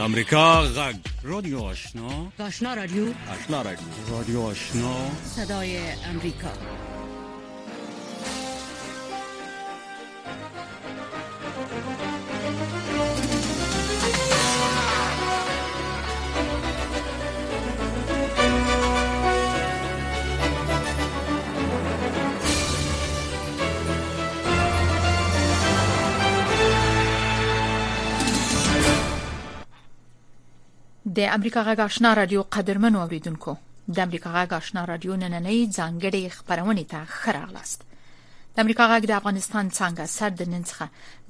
امریکا غږ رادیو آشنا. آشنا رادیو. آشنا رادیو. رادیو آشنا. صدای امریکا. د امریکا غږ آشنا رادیو قدرمن اوریدونکو د امریکا غږ آشنا رادیو نننۍ ځانګړي خبرونه ته خراغلاست. د امریکا غږ د افغانستان څنګه سر د نن څخه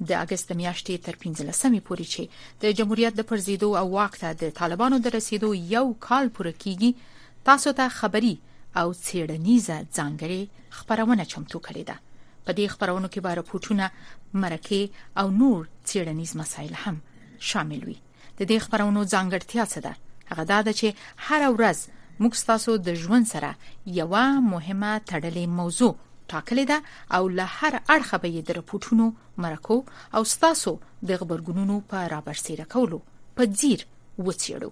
د اگست میاشتې تر 15مې پورې چې د جمهوریت د پرزیدو او واک ته د طالبانو د رسیدو یو کال پوره کیږي تاسو ته خبري او څېړنیزه ځانګړي خبرونه چمتو کړې ده. په دې خبرونو کې به راپورټونه مرکه او نور څېړنیز مسایل هم شامل وي د دې خبرونو ځانګړتیا څه ده؟ هغه دا ده چې هر ورځ موږ تاسو د ژوند سره یو مهمه تړلې موضوع ټاکلې ده او له هر اړخه به د رپورټونو مرکو او تاسو د خبرګونونو په رابرسیره کولو په ځیر وڅېړو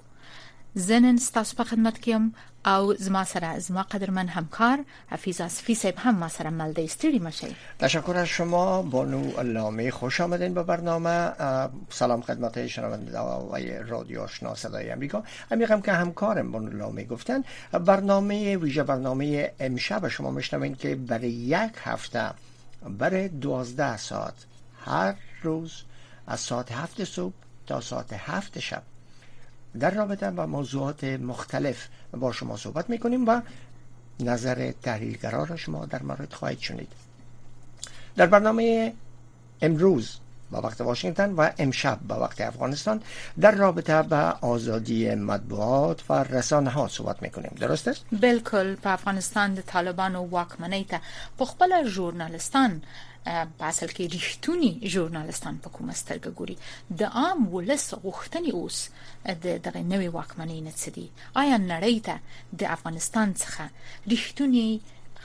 زنن ستاسو په خدمت کې یم او زما سره زما قدرمن همکار حفیظ اصفی صاحب هم ما سره مل دی استری مشه. تشکر از شما بانو علامه خوش آمدین به برنامه. سلام خدمت شنونده و رادیو آشنا صدای امریکا. امیقم که همکارم بانو علامه گفتن. برنامه ویژه برنامه امشب شما میشنوین که برای یک هفته برای دوازده ساعت هر روز از ساعت هفت صبح تا ساعت هفت شب در رابطه با موضوعات مختلف با شما صحبت می‌کنیم و نظر تحلیلگرا را شما در مورد خواهید شنید در برنامه امروز با وقت واشنگتن و امشب با وقت افغانستان در رابطه با آزادی مطبوعات و رسانه ها صحبت می‌کنیم درست است؟ بالکل په افغانستان د طالبانو واکمنۍ ته په خپل ژورنالستان په اصل کې ریښتونی ژورنالستان په کومه سترګه ګوري د عام ولس غوښتنې اوس د دغه نوې واکمنۍ نه څه دي آیا نړۍ ته د افغانستان څخه ریښتونی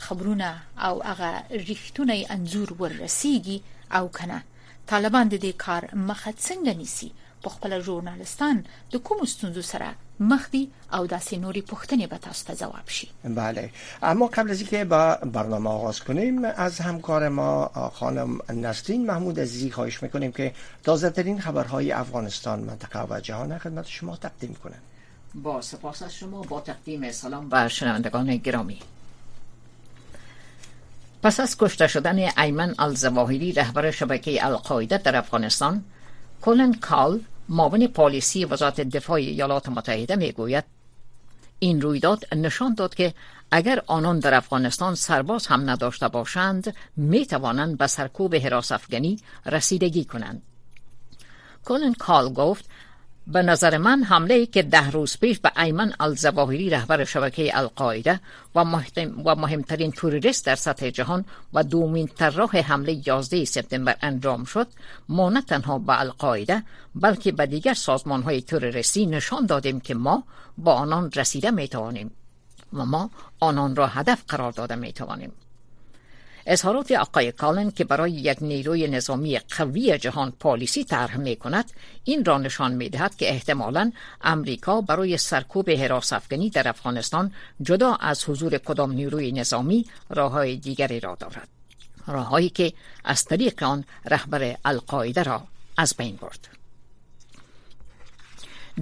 خبرونه او هغه ریښتونی انزور ورسیږي او کنه طالبان د دې کار مخه څنګه نیسي په خپل ژورنالستان د کوم ستونزو سره مخ دي او داسې نوري پوښتنې به تاسو ته جواب شي. بله. اما قبل از اینکه با برنامه آغاز کنیم از همکار ما خانم نسرین محمود عزیزی خواهش می‌کنیم که تازه ترین خبرهای افغانستان منطقه و جهان خدمت شما تقدیم کنند با سپاس از شما. با تقدیم سلام بر شنوندگان گرامی. پس از کشته شدن ایمن الزواهری رهبر شبکه القاعده در افغانستان کولن کال معاون پالیسی وزارت دفاع ایالات متحده می‌گوید این رویداد نشان داد که اگر آنان در افغانستان سرباز هم نداشته باشند می توانند به سرکوب حراس افغانی رسیدگی کنند. کولن کال گفت به نظر من حمله که ده روز پیش به ایمن الزواهری رهبر شبکه القاعده و, و مهمترین توریست در سطح جهان و دومین طراح حمله 11 سپتامبر انجام شد ما نه تنها به القاعده بلکه به دیگر سازمان های توریستی نشان دادیم که ما با آنان رسیده می توانیم و ما آنان را هدف قرار داده می توانیم اظهارات آقای کالن که برای یک نیروی نظامی قوی جهان پالیسی طرح می کند این را نشان می دهد که احتمالا امریکا برای سرکوب حراس افغانی در افغانستان جدا از حضور کدام نیروی نظامی راه دیگری را دارد. راههایی که از طریق آن رهبر القاعده را از بین برد.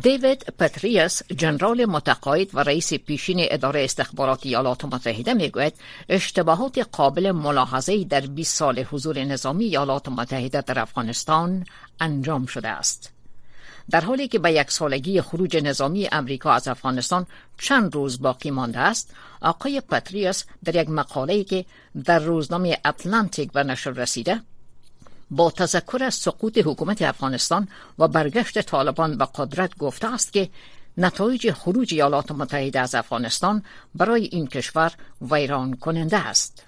دیوید پتریاس جنرال متقاعد و رئیس پیشین اداره استخبارات ایالات متحده می‌گوید اشتباهات قابل ملاحظه در 20 سال حضور نظامی ایالات متحده در افغانستان انجام شده است. در حالی که به یک سالگی خروج نظامی امریکا از افغانستان چند روز باقی مانده است آقای پتریاس در یک مقاله که در روزنامه اتلانتیک به نشر رسیده با تذکر از سقوط حکومت افغانستان و برگشت طالبان به قدرت گفته است که نتایج خروج ایالات متحده از افغانستان برای این کشور ویران کننده است.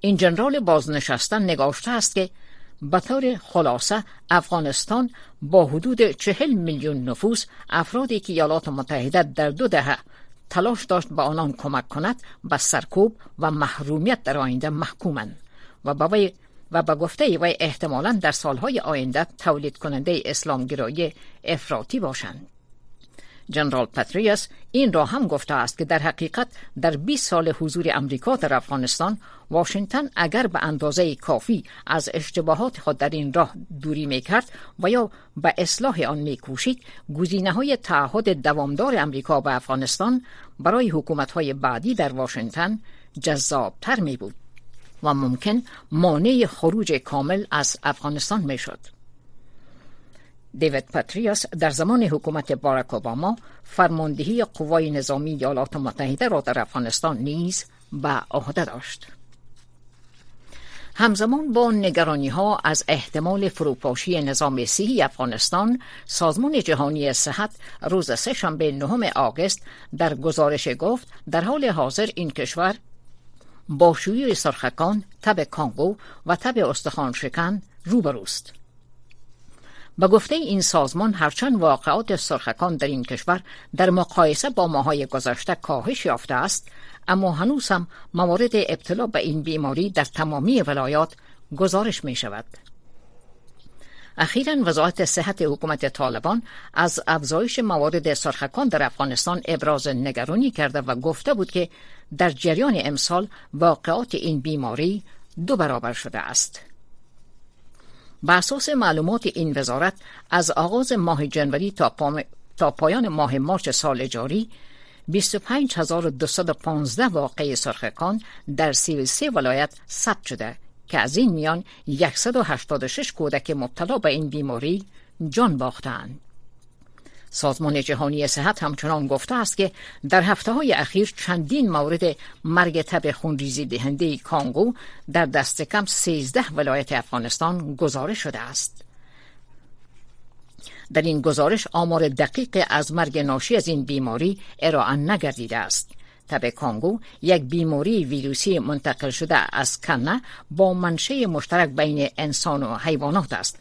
این جنرال بازنشستن نگاشته است که به طور خلاصه افغانستان با حدود چهل میلیون نفوس افرادی که ایالات متحده در دو دهه تلاش داشت به آنان کمک کند به سرکوب و محرومیت در آینده محکومند و به و به گفته وی احتمالا در سالهای آینده تولید کننده اسلامگرایی افراطی باشند. جنرال پاتریاس این را هم گفته است که در حقیقت در 20 سال حضور امریکا در افغانستان واشنگتن اگر به اندازه کافی از اشتباهات خود در این راه دوری می کرد و یا به اصلاح آن می کوشید گزینه های تعهد دوامدار امریکا به افغانستان برای حکومت های بعدی در واشنگتن جذابتر می بود و ممکن مانع خروج کامل از افغانستان می شد. دیوید پاتریاس در زمان حکومت باراک اوباما فرماندهی قوای نظامی ایالات متحده را در افغانستان نیز به عهده داشت. همزمان با نگرانی ها از احتمال فروپاشی نظام صحی افغانستان سازمان جهانی صحت روز سهشنبه نهم آگوست در گزارش گفت در حال حاضر این کشور با شیوع سرخکان تب کانگو و تب استخوان شکن روبروست به گفته این سازمان هرچند واقعات سرخکان در این کشور در مقایسه با ماهای گذشته کاهش یافته است اما هنوز هم موارد ابتلا به این بیماری در تمامی ولایات گزارش می شود. اخیرا وزارت صحت حکومت طالبان از افزایش موارد سرخکان در افغانستان ابراز نگرانی کرده و گفته بود که در جریان امسال واقعات این بیماری دو برابر شده است. بر اساس معلومات این وزارت از آغاز ماه جنوری تا, تا پایان ماه مارچ سال جاری 25215 واقعه سرخکان در 33 ولایت ثبت شده که از این میان 186 کودک مبتلا به این بیماری جان باختند. سازمان جهانی صحت همچنان گفته است که در هفته های اخیر چندین مورد مرگ تب خونریزی دهنده کانگو در دست کم 13 ولایت افغانستان گزارش شده است. در این گزارش آمار دقیق از مرگ ناشی از این بیماری ارائه نگردیده است. تب کانگو یک بیماری ویروسی منتقل شده از کنه با منشه مشترک بین انسان و حیوانات است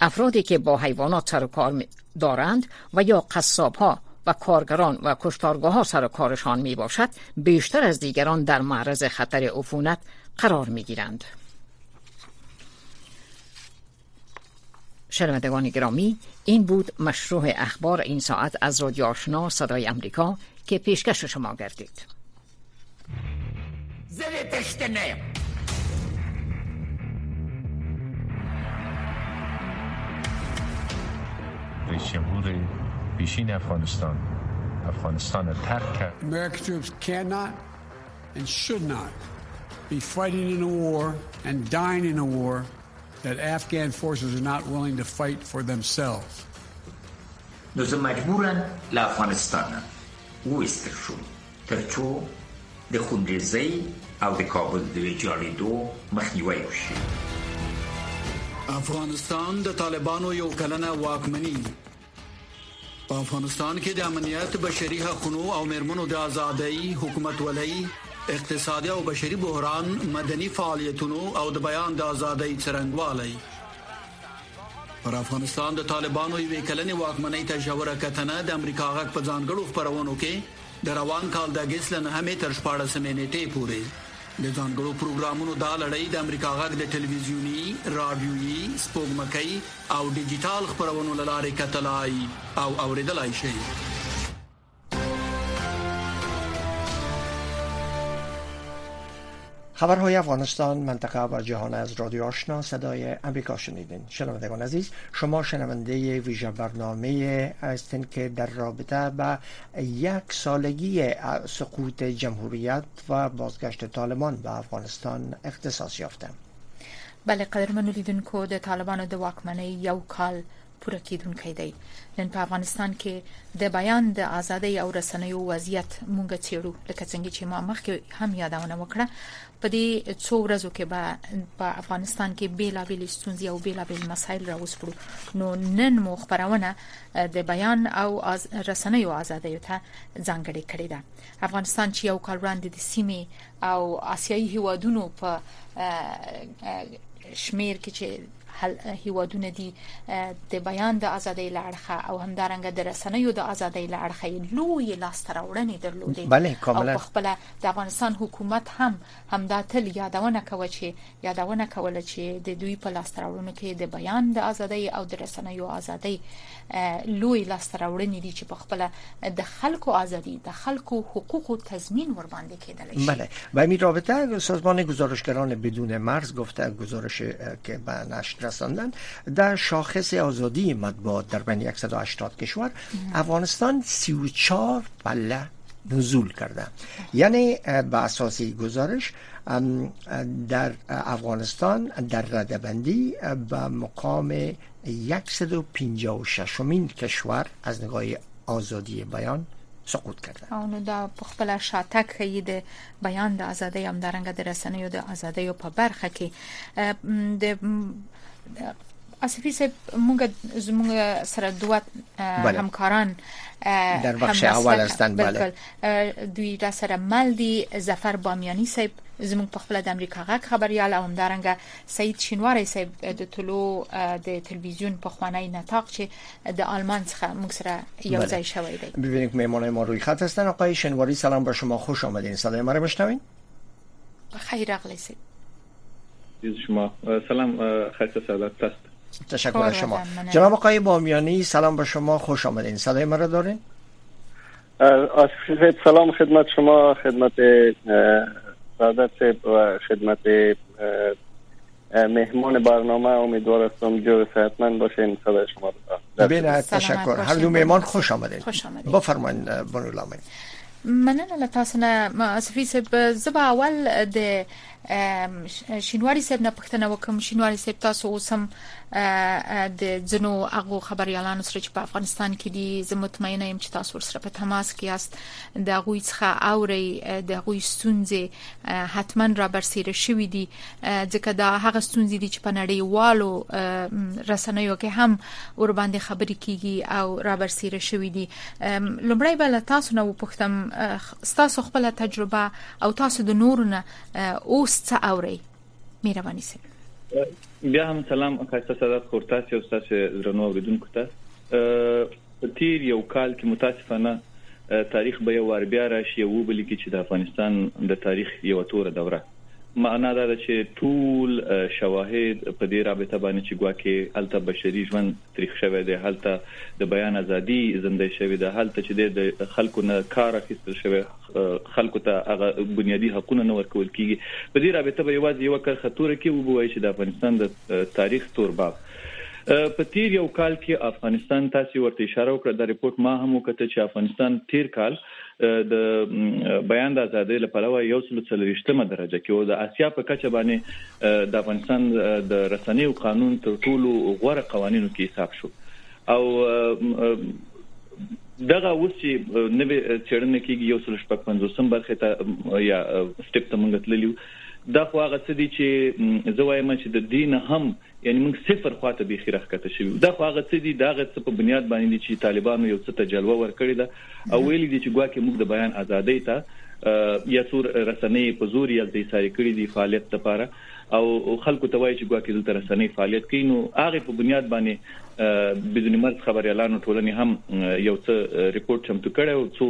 افرادی که با حیوانات سر و کار دارند و یا قصاب ها و کارگران و کشتارگاه ها سر و کارشان می باشد بیشتر از دیگران در معرض خطر عفونت قرار می گیرند. شنوندگان گرامی این بود مشروع اخبار این ساعت از رادیو آشنا صدای امریکا که پیشکش شما گردید رئیس جمهور پیشین افغانستان افغانستان ترک کرد American troops cannot and should not be fighting in a war and dying in a war that Afghan forces are not willing to fight for themselves. نو زه مجبورم له افغانستانه وویستل شوم تر څو د خونریزۍ او د کابل د ویجاړېدو مخنیوی وشي افغانستان د طالبانو یو کلنه واکمنی په افغانستان کې د امنیت بشري حقوقو او مرمنو د ازادۍ حکومت ولای اقتصادي او بشري بحران مدني فعالیتونو او د بیان د ازادۍ څرنګوالي پر افغانستان د طالبانو یو کلنې واکمنۍ ته جوړه کتنه د امریکا غږ په ځانګړو خبرونو کې د روان کال د اگست نه همې تر 14 نیټې پورې د ځانګړو پروګرامونو دا لړۍ د امریکا غږ د ټلویزیونی، رادیويي، سپوږمکۍ او ډیجیټل خبرونو لارې کتلای او اوریدلای شئ خبرهای افغانستان منطقه و جهان از رادیو آشنا صدای امریکا شنیدین. شنوندگان عزیز شما شنونده ویژه برنامه هستین که در رابطه به یک سالگی سقوط جمهوریت و بازگشت طالبان به افغانستان اختصاص یافته. بله قدرمنو لیدونکو د طالبانو د واکمنۍ یو کال پوره کیدونکې دی. نن په افغانستان کې د بیان د ازادۍ او رسنیو وضعیت مونږ چیرو لکه څنګه چې ما مخکې هم یادونه وکړه په دې څو ورځو کې به په افغانستان کې بیلابل ستونزې او بیلابل مسایل راوسپړو نو نن مو خبرونه د بیان او از رسنیو ازادۍ ته ځانګړې کړې ده. افغانستان چې یو کال وړاندې د سیمې او آسیایي هیوادونو په شمیر کې چې هیوادونه دي د بیان د ازادۍ لړخه او همدارنګه د رسنیو د ازادۍ لړخه لوی لاستراوړنې درلودې. بله کاملا. او خپل د افغانستان حکومت هم همدا تل یادونه کوي چې یادونه کوله چې د دوی په لاستراوړنو کې د بیان د ازادۍ او د رسنیو ازادۍ لوی لاستراوړنې دي چې په خپل د خلکو ازادي د خلکو حقوق تضمین ور باندې کېدل شي. بله. و این رابطه سازمان گزارشگران بدون مرز گفته گزارش که به نشر رساندن در شاخص آزادی مطبوعات در بین 180 کشور افغانستان 34 پله نزول کرده. یعنی به اساسی گزارش در افغانستان در ردبندی به مقام 156 مین کشور از نگاه آزادی بیان سقوط کرده او نو دا خپل شاتک د بیان د ازادۍ هم درنګ د رسنیو د ازادۍ په برخه اسفی سه مونږ زموږ سره دوه همکاران در بخش اول هستند بله دوی را سره مل دي ظفر بامیانی صاحب زموږ په خپل د امریکا غږ خبريال او همدارنګه سید شینواری صاحب د طلوع د تلویزیون په خوانی نطاق چې د آلمان څخه موږ سره یو ځای شوی دی ببینید مهمان ما روی خط هستن آقای شینواری سلام بر شما خوش آمدین صدای ما رو بشنوین خیر اقلی سید شما سلام خسته سعادت است تشکر از شما. جناب آقای بامیانی سلام به شما خوش آمدین. صدای ما رو دارین سلام خدمت شما خدمت سعادت و خدمت مهمان برنامه. امیدوار هستم جو صحتمند باشین صدای شما رو بین تشکر. هر دو مهمان خوش آمدین. خوش آمدین. بفرمایید بانو لامین. مننه له تاسو نه اسفي سب زبا اول د شینواری صاحب نه پښتنه وکم شینواری صاحب تاسو اوسم د جنو هغه خبريالانو سره چې په افغانستان کې دي زه مطمئنه یم چې تاسو سره په تماس کې یاست د غوي څخه اوري د غوي ستونزې حتما را برسیره شوې دي ځکه دا هغه ستونزې دي چې په نړیوالو رسنیو کې هم ور باندې خبرې کیږي او را برسیره شوې دي لومړی بل تاسو نه وپوښتم تاسو خپل تجربه او تاسو د نورونه اوس څه اوري مهرباني سره بیا هم سلام خاصه سعادت خورتاس او تاسو درنو اوریدونکو ته تیر یو کال کې متاسفانه تاریخ به یو ور بیا راشي یو بل کې چې د افغانستان د تاریخ یو توره دوره معنا دا چې ټول شواهد په دې رابطه باندې چې ګواکې الته بشري ژوند تاریخ شوی دی هلته د بیان ازادي زنده شوی دی هلته چې د خلکو نه کار اخیستل شوی خلکو ته هغه بنیادی حقوقونه نه ورکول کیږي. په دې رابطه به یوازې یو کار خطر کې وبوي چې د افغانستان د تاریخ تور باب. په تیر یو کال کې افغانستان تاسو ورته اشاره وکړه د report ما هم وکړه چې افغانستان تیر کال د بیان د ازادۍ لپاره یو څل څلریشتمه درجه کې او د اسیا په کچه باندې د افغانستان د رسنیو قانون تر ټولو غوړه قوانینو کې حساب شو. او دغه اوسې نوې چیرنه کې یو څل شپږ پنځوسم برخه ته یا سټیپ ته مونږ تللیو دا خو هغه څه دي چې زه وایم چې د دین هم یعنی موږ صفر خواته به خیره کته شي دا خو هغه څه دي دا هغه څه په بنیاد باندې چې طالبانو یو څه تجلوه ورکړی دا او ویلي دي چې ګواکې موږ د بیان ازادۍ ته یا څور رسنۍ په زور یا د ساري کړی دي فعالیت لپاره. او خلکو ته وایي چې ګواکې دلته رسنۍ فعالیت کوي. نو هغه په بنیاد باندې بدون مرز خبريالانو ټولنې هم یو څه ریپورت چمتو کړي او څو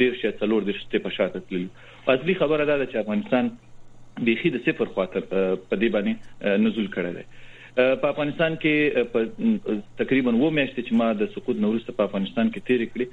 ډیر شې څلور د شته په شاته تللی اصلي خبره ده چې افغانستان بيخي د صفر خاطر په دې باندې نزول کړی دی. په افغانستان کې تقریبا و میاشتې چې ما د سقوط نورسته په افغانستان کې تیر کړی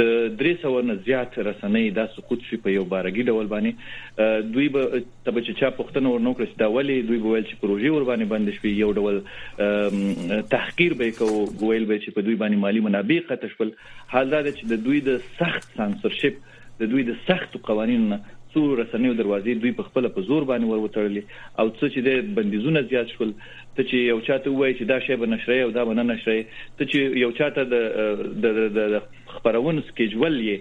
د 300 نه زیات رسنۍ د سقوط شي په یو بارګي ډول باندې دوی به تبه چې چا پښتنه ورنو کړی دا ولی دوی به ویل چې پروژې ور باندې بند شي یو ډول تحقیر به کو ویل به چې په دوی باندې مالی منابع قطع شول. حال دا چې د دوی د سخت سانسورشپ د دوی د سخت قوانینو څو رسنیو دروازې دوی په خپل په زور باندې ور وټړلې او څه چې د بندیزونه زیات شول ته چې یو چاته وایي چې دا شی به نشري او دا به نه نشري ته چې یو چاته د د خبرونو سکیجول یې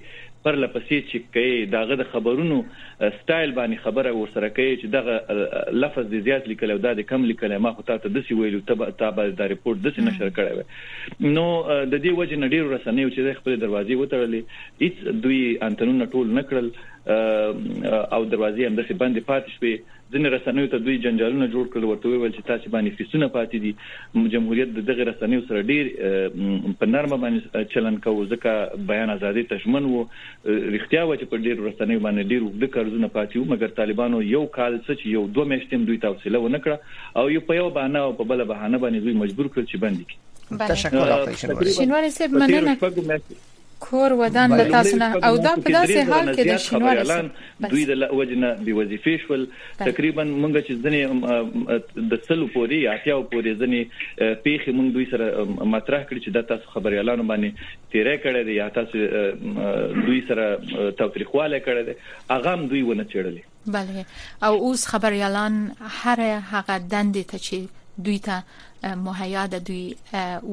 پر لپسې چې کوي داغه د خبرونو سټایل باندې خبره ورسره کوي چې دغه لفظ دی زیات لیکل او د کم لیکل ما خو ته د سی ویلو ته تابع د ریپورت د سی نشر کړی نو د دې وجه نډیر رسنیو چې خپل دروازې وتړلې هیڅ دوی انټنونه ټول نکړل او دروازې هم د څه باندې پاتې شوې ځینې رسنیو ته دوی جنجالونه جوړ کړل ورته ویل چې تاسو باندې فیسونه پاتې دي. جمهوریت د دغه رسنیو سره ډیر په نرمه باندې چلن کوي ځکه بیان ازادي تشمن وو رښتیا و چې په ډیر رسنیو باندې ډیر وګړي قرضونه پاتې وو مګر طالبانو یو کال څه چې یو دوه میاشتې دوی توصله ونه کړه او یو په یو بهانه او په بل بهانه باندې دوی مجبور کړ چې بندي کړي. تشکر شینواری صاحب مننه کور ودان له تاسو نه. او دا په داسې حال کې د شینوالي دوی د وجنه بي وظیفې شول. تقریبا مونږ چې ځنې د سلو پوري اتیاو پوري ځنې پیخي مونږ دوی سره مطرح کړی چې د تاسو خبريالانو باندې تیرې کړې دي یا تاسو دوی سره توتریخواله کړې دي اغام دوی ونه چړلې بله. او اوس خبريالان هر هغه دندې ته چې دوی ته مهیا د دوی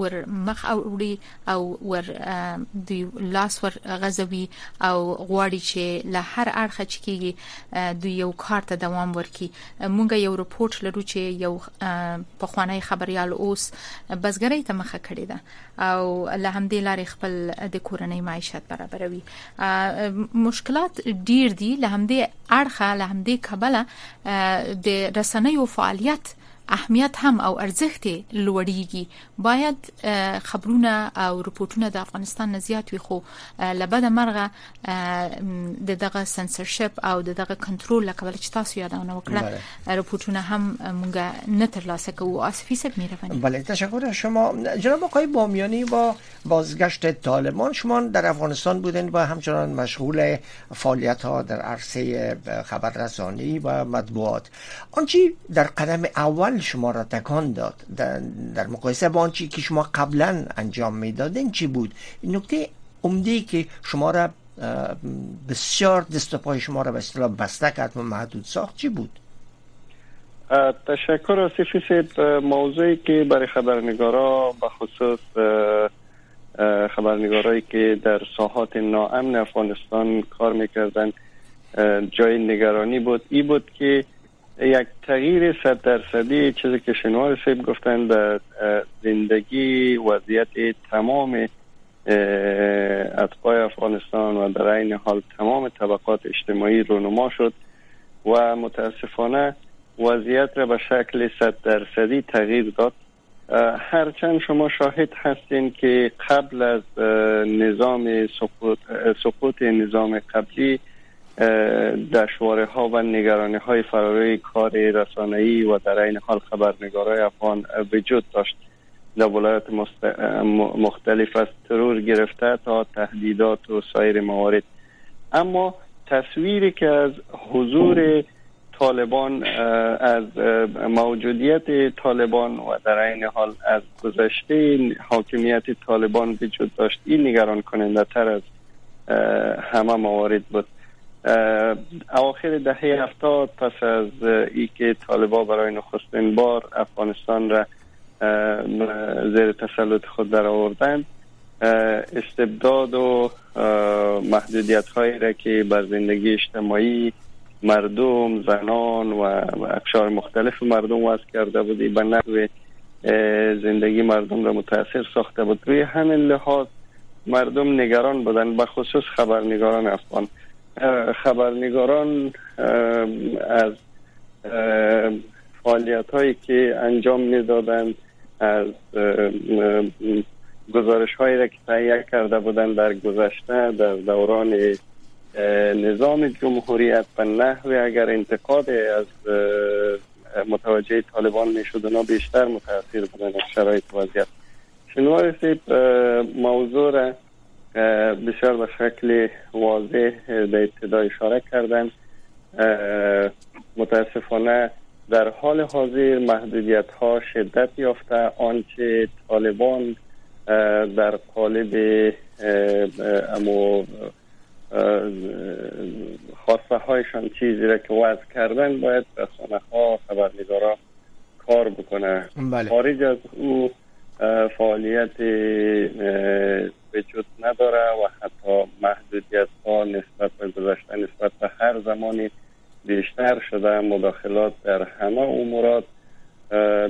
ور مخ او وړي او ور دوی لاس ور غزوي او غواړي چې له هر اړخه چکیږي دوی یو کار ته دوام ورکړي. مونږ یو رپورت لرو چې یو په خوانی خبريال اوس بسګرۍ ته مخه کړې ده او له همدې لارې خپل د کورنۍ معیشت برابروي. مشکلات ډیر دي له همدې اړخه له همدې کبله د رسنیو فعالیت اهمیت هم او ارزښت لوړیږي. باید خبرونه او رپورټونه د افغانستان نه زیات وي خو لبد مرغه د دغه سنسرشپ او د دغه کنټرول لکه چې تاسو یادونه وکړه رپورټونه هم مونږ نه ترلاسه کوو. آسفی سب میروانی بله تشکر از شما. جناب آقای بامیانی با بازگشت طالبان شما در افغانستان بودن و همچنان مشغول فعالیت ها در عرصه خبررسانی و مطبوعات. آنچه در قدم اول شما را تکان داد. در, مقایسه با آنچه که شما قبلا انجام می‌دادین چی بود؟ نکته عمده که شما را بسیار دست پای شما را به اصطلاح بسته کرد و محدود ساخت چی بود؟ تشکر آصفی سید. موضوعی که برای خبرنگارا به خصوص خبرنگارایی که در ساحات ناامن افغانستان کار می‌کردن جای نگرانی بود. ای بود که یک تغییر صد درصدی چیزی که شنوار سیب گفتن در زندگی وضعیت تمام اتباع افغانستان و در این حال تمام طبقات اجتماعی رونما شد و متاسفانه وضعیت را به شکل صد درصدی تغییر داد. هرچند شما شاهد هستین که قبل از نظام سقوط, سقوط نظام قبلی دشواره ها و نگرانی های فراروی کار رسانه‌ای و در این حال خبرنگارای افغان وجود داشت. در ولایت مختلف از ترور گرفته تا تهدیدات و سایر موارد. اما تصویری که از حضور طالبان از موجودیت طالبان و در این حال از گذشته حاکمیت طالبان وجود داشت این نگران کننده تر از همه موارد بود. اواخر دهه هفتاد پس از ای که طالبا برای نخستین بار افغانستان را زیر تسلط خود در آوردند استبداد و محدودیت هایی را که بر زندگی اجتماعی مردم زنان و اقشار مختلف مردم وضع کرده بودی به نحو زندگی مردم را متاثر ساخته بود. روی همین لحاظ مردم نگران بودن به خصوص خبرنگاران افغان. خبرنگاران از فعالیت هایی که انجام می‌دادند از گزارش هایی را که تهیه کرده بودند در گذشته در دوران نظام جمهوریت به نحوی اگر انتقاد از متوجه طالبان می‌شد اونا بیشتر متاثر بودن از شرایط وضعیت. شنوار موضوع را بسیار به شکل واضح به ابتدا اشاره کردن. متاسفانه در حال حاضر محدودیت ها شدت یافته. آنچه طالبان در قالب امو خواسته هایشان چیزی را که وضع کردن باید رسانه ها خبرنگارا کار بکنه. بله. خارج از او فعالیت وجود نداره و حتی محدودیت ها نسبت به گذشته نسبت به هر زمانی بیشتر شده. مداخلات در همه امورات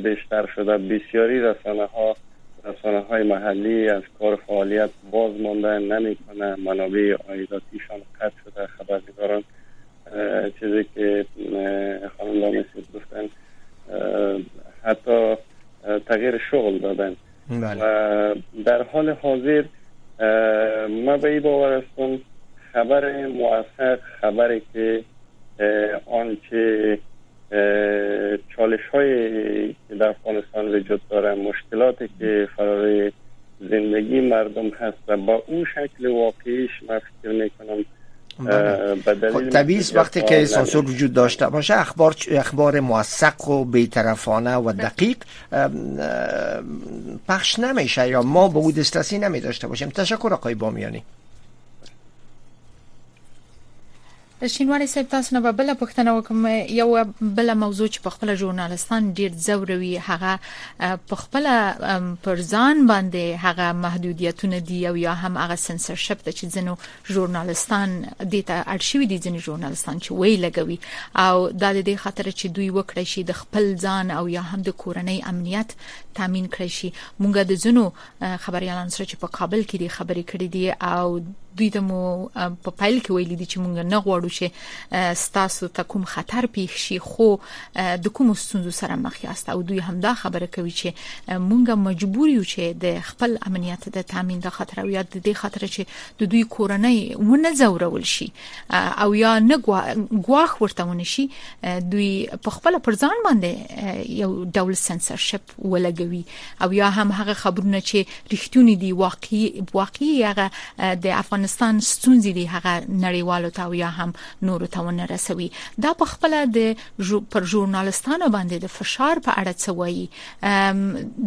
بیشتر شده. بسیاری رسانه ها رسانه های محلی از کار فعالیت باز مانده نمی کنه منابع آیداتیشان قطع شده. خبرنگاران چیزی که خانم لامسی گفتن حتی تغییر شغل دادن بله. و در حال حاضر ما به این باور هستم خبر موفق خبری که آنچه چالش های که در افغانستان وجود داره مشکلاتی که فرار زندگی مردم هست و با اون شکل واقعیش من فکر می‌کنم خب طبیعی وقتی که سانسور وجود داشته باشه اخبار اخبار موثق و بیطرفانه و دقیق پخش نمیشه یا ما به او دسترسی نمی داشته باشیم. تشکر آقای بامیانی. شینوالي صاحب تاسو نه بل پښتنه وکم یو بل موضوع چې په خپل ژورنالستان ډیر زوروي هغه په خپل پرځان باندې هغه محدودیتونه دي او یا هم هغه سنسرشپ چې ځنو ژورنالستان د ته ارشیوي دي ځنې ژورنالستان چې وی لګوي. او د دې خاطر چې دوی وکړي شي د خپل ځان او یا هم د کورنۍ امنیت تامین کړی شي. مونږ د ځنو خبريالانو سره چې په کابل کې دي خبرې کړې دي او دوی ته مو په پایل کې ویل دي چې مونږ نه غواړو چې ستاسو ته کوم خطر پیښ شي خو د کوم ستونزو سره مخ یاست. او دوی هم دا خبره کوي چې مونږ مجبور یو چې د خپل امنیت د تامین د خطر او یا د دې خطر چې د دوی کورنۍ ونه زورول شي او یا نه غواخ ورته ونشي دوی په خپل پرځان باندې یو ډول سنسرشپ ولګوي. او یا هم هغه خبرونه چې رښتونی دي واقعي واقعي هغه د افغان افغانستان ستونزې دي هغه نړیوالو ته یا هم نورو ته ونه رسوي. دا په خپل د پر ژورنالستانو باندې د فشار په اړه څه وایي؟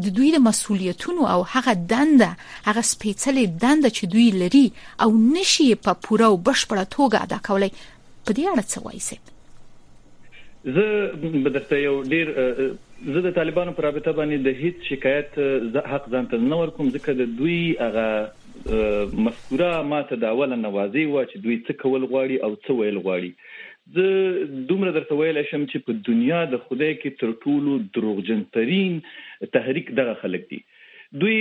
د دوی د مسولیتونو او هغه دنده هغه سپېڅلې دنده چې دوی لري او نشي په پوره او بشپړه توګه ادا کولای په دې اړه څه وایي زه بدرته یو ډیر زه د طالبانو پر رابطه باندې د هیڅ شکایت حق ځان ته نه ورکوم ځکه د دوی هغه مذکوره ماته دا اول نوازي و چې دوی څه کول غواړي او څه ویل غواړي. زه دومره درته ویل شم چې په دنیا د خدای کې تر ټولو دروغجن ترين تحریک دغه خلک دي. دوی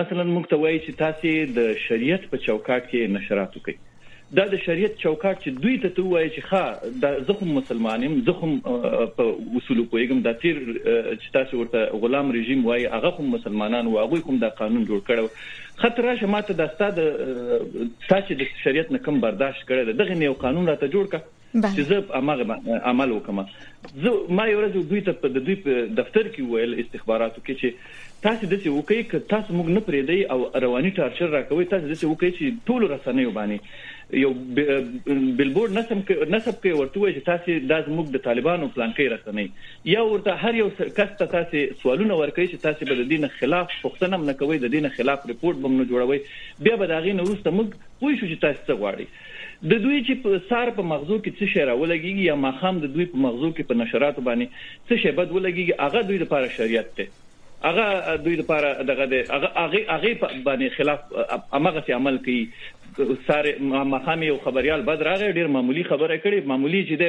مثلا موږ ته وایي چې تاسو د شریعت په چوکاټ کې نشرات وکړئ دا د شریعت چوکاټ چې دوی ته وایي چې ښا د زخم مسلمانیم زخم په اصول پویګم د تیر چې تاسو ورته غلام رژیم وایي هغه هم مسلمانان او هغه هم د قانون جوړ کړو خطر راشه ماته د ستاد تاسو د شریعت نه کم برداشت کړی دغه یو قانون راته جوړ کړ چې زه امغه عمل وکم زه ما یو ورځ دوی ته د دوی په دفتر کې ویل استخباراتو کې چې تاسو د څه وکي ک تاسو موږ نه پریدي او رواني ټارچر راکوي تاسو د څه وکي چې ټول رسنۍ وبانی یو بلبورډ نسب نسب کې ورته وایي چې تاسو د زموږ د طالبانو پلان کې رسنۍ. یا ورته هر یو کس ته تاسو سوالونه ورکړي چې تاسو به د دین خلاف پښتنه نه کوي د دین خلاف ریپورت بم نه جوړوي بیا به دا غي نه وروسته موږ پوه شو چې تاسو څه غواړي د دوی چې په سار په مغزو کې څه شی راولګي یا ماخام د دوی په مغزو کې په نشرات باندې څه شی بد ولګي هغه دوی لپاره شریعت ته هغه دوی لپاره دغه هغه هغه باندې خلاف امغه عمل کوي ساره مخامي یو خبريال بد راغی ډیر معمولی خبره کړي معمولی چې د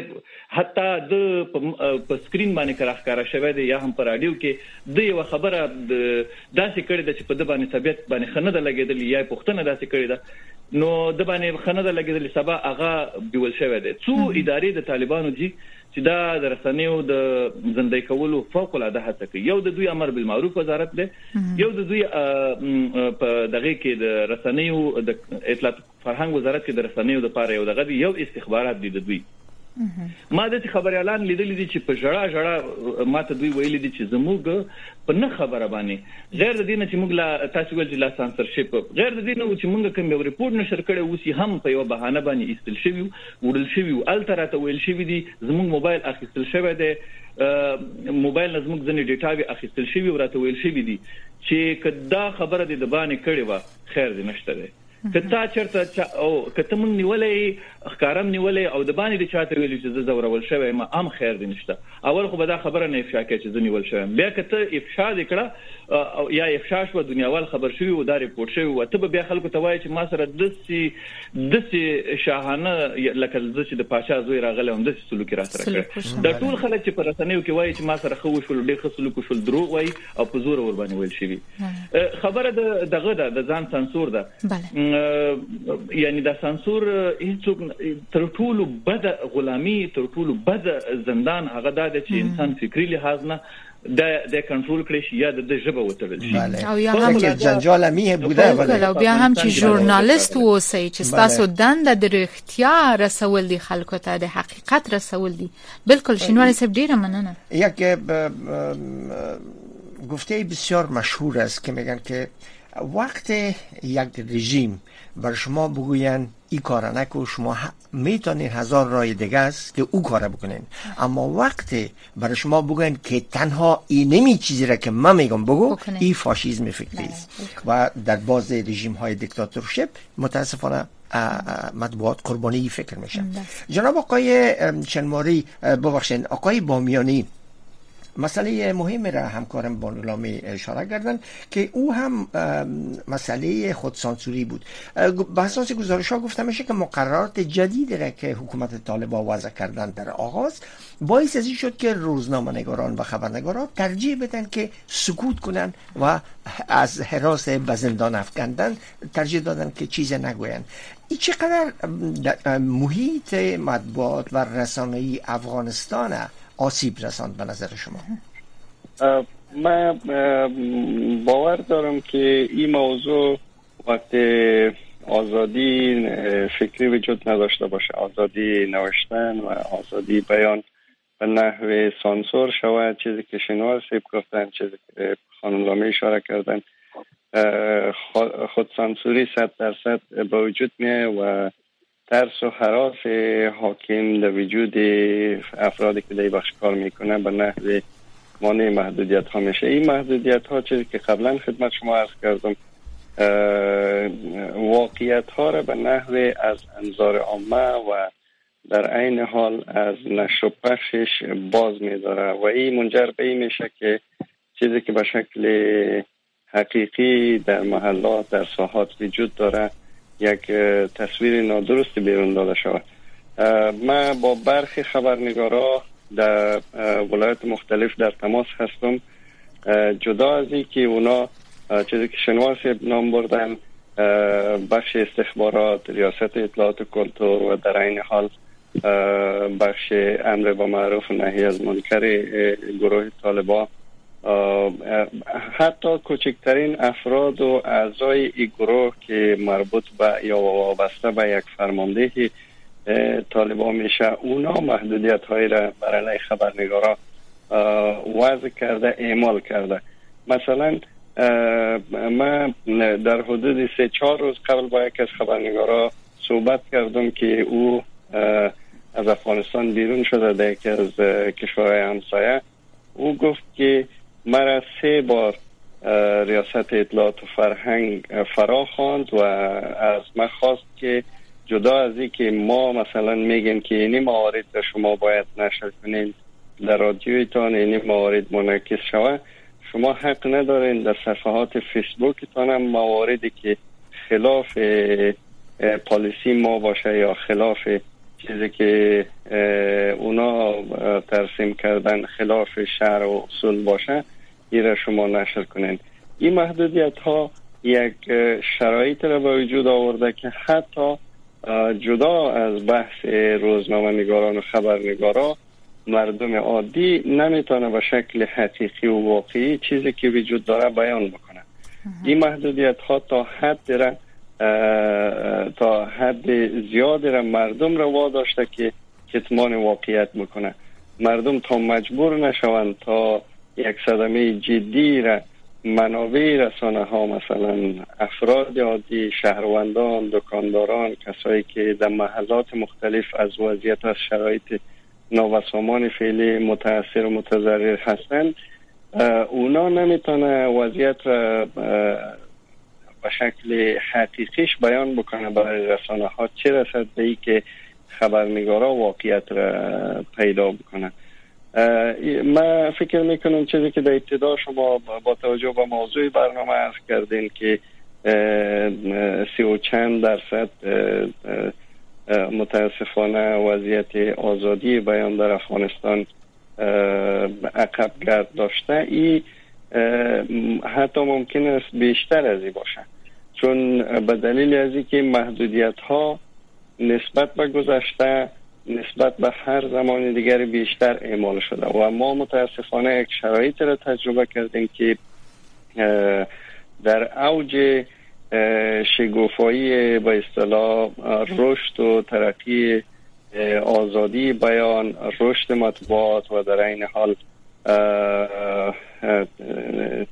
حتی د په سکرین باندې کراخ کارا شوی دی یا هم پر رادیو کې د یو خبره داسې کړي د چې په د باندې طبيعت باندې خنه د لګیدل یا پښتنه داسې کړي ده. نو د باندې خنه د لګیدل سبا هغه بیول شوی دی. څو ادارې د طالبانو دي چې دا د رسنیو د زندې کولو فوق العاده هڅه کوي. یو د دوی امر بالمعروف وزارت دی. یو د دوی په دغه کې د رسنیو د اطلاعات فرهنګ وزارت کې د رسنیو د پاره یو دغه یو استخبارات دي د دوی ما د خبري اعلان لیدل دي چې په جړه جړه ماته دوی ویل دي چې زموږ په نه خبره باندې غیر د دینه چې موږ لا تاسو ول چې لا سانسرشپ غیر د دینه چې موږ کوم یو ریپورت نشر کړی اوسې هم په یو بهانه باندې استل شوی وړل شوی ال تر ته ویل شوی دي زموږ موبایل اخیستل شوی دی موبایل زموږ ځنې ډیټا به اخیستل شوی ورته ویل شوی دي چې کدا خبره د باندې کړي و خیر دې نشته ده کته چرته او کته مون نیولې ښکارم نیولې او د باندې د چاته ویل چې زه زورول شوی ما ام خیر دي نشته. اول خو به دا خبره نه افشا کې چې زه نیول شوم بیا کته افشا وکړه او یا افشا شو دنیاوال خبر شوی او دا ریپورت شوی او ته بیا خلکو ته وایي چې ما سره دسي دسي شاهانه لکه زه چې د پاشا زوی راغله هم دسي سلوک را سره کړ د ټول خلک چې پر رسنیو کې وایي چې ما سره خو شول ډېر ښه سلوک شول دروغ وایي او په زور ور باندې ویل شي خبره د دغه د ځان سانسور ده یعنی د سانسور هیڅوک تر ټولو بد غلامی تر ټولو بد زندان هغه د چې انسان فکری لحاظ نه د د کنټرول کړی شي یا د ژبه وتړل شي. او یا هم جنجال میه بوده ولی او بیا هم چې ژورنالیست اوسئ چې تاسو دند د رښتیا رسول دي خلکو ته د حقیقت رسول دي. بالکل شینواری صاحب ډیره مننه. یک گفته بسیار مشهور است که میگن که وقت یک رژیم بر شما بگوین ای کار نکو شما می‌تونین هزار رای دیگه است که او کار بکنین. اما وقتی برای شما بگوین که تنها این نمی چیزی را که من میگم بگو ای فاشیزم فکری است و در باز رژیم های دیکتاتورشپ متاسفانه مطبوعات قربانی فکر میشن جناب آقای چنماری ببخشین آقای بامیانی مسئله مهم را همکارم بانولامی اشاره کردن که او هم مسئله خودسانسوری بود. به اساس گزارش ها گفته میشه که مقررات جدیدی را که حکومت طالبا وضع کردن در آغاز باعث ازی شد که روزنامه نگاران و خبرنگاران ترجیح بدن که سکوت کنن و از حراس به زندان افکندن ترجیح دادن که چیز نگوین. این چقدر محیط مطبوعات و رسانه افغانستان آسیب رساند به نظر شما؟ من باور دارم که این موضوع وقتی آزادی فکری وجود نداشته باشه. آزادی نوشتن و آزادی بیان به نحوه سانسور شود چیزی که شنوار سیب گفتن چیزی که خانم اشاره کردن. خود سانسوری صد درصد به وجود میه و ترس و حراس حاکم در وجود افرادی که در بخش کار می‌کنه به نحو مانع محدودیت ها میشه. این محدودیت ها چیزی که قبلا خدمت شما عرض کردم واقعیت ها را به نحو از انظار عامه و در عین حال از نشر و پخشش باز میداره و این منجر به این میشه که چیزی که به شکل حقیقی در محلات در ساحات وجود داره یک تصویر نادرست بیرون داده شود. من با برخی خبرنگارا در ولایت مختلف در تماس هستم. جدا از این که اونا چیزی که شنواس نام بردن بخش استخبارات ریاست اطلاعات و و در این حال بخش امر با معروف نهی از منکر گروه طالبان حتی کوچکترین افراد و اعضای این گروه که مربوط به یا وابسته به یک فرمانده طالبان میشه اونا محدودیت هایی را برای خبرنگارا وضع کرده اعمال کرده. مثلا من در حدود سه چهار روز قبل با یک از خبرنگارا صحبت کردم که او از افغانستان بیرون شده در یکی از کشورهای همسایه. او گفت که مرا سه بار ریاست اطلاعات و فرهنگ فرا خواند و از من خواست که جدا از این که ما مثلا میگیم که این موارد را شما باید نشر کنین در رادیویتان این موارد منعکس شود شما حق ندارین در صفحات فیسبوکتان هم مواردی که خلاف پالیسی ما باشه یا خلاف چیزی که اونا ترسیم کردن خلاف شهر و اصول باشه این را شما نشر کنین. این محدودیت ها یک شرایط را به وجود آورده که حتی جدا از بحث روزنامه نگاران و خبرنگارا مردم عادی نمی‌تونه به شکل حقیقی و واقعی چیزی که وجود داره بیان بکنه. این محدودیت ها تا حد را تا حد زیاد را مردم را واداشته که کتمان واقعیت می‌کنه مردم تا مجبور نشوند تا یک صدمه جدی را منابع رسانه ها مثلا افراد عادی شهروندان دکانداران کسایی که در محلات مختلف از وضعیت از شرایط نوسامان فعلی متاثر و متضرر هستند اونا نمی‌تونه وضعیت را به شکل حقیقیش بیان بکنه برای رسانه ها چه رسد به ای که خبرنگارا واقعیت را پیدا بکنه؟ من فکر می‌کنم چیزی که در ابتدا شما با توجه به موضوع برنامه عرض کردین که سی و چند درصد متاسفانه وضعیت آزادی بیان در افغانستان عقب گرد داشته. ای حتی ممکن است بیشتر از این باشه چون به دلیل از اینکه محدودیت ها نسبت به گذشته نسبت به هر زمان دیگر بیشتر اعمال شده. و ما متاسفانه یک شرایط را تجربه کردیم که در اوج شگوفایی به اصطلاح رشد و ترقی آزادی بیان رشد مطبوعات و در این حال uh, uh, uh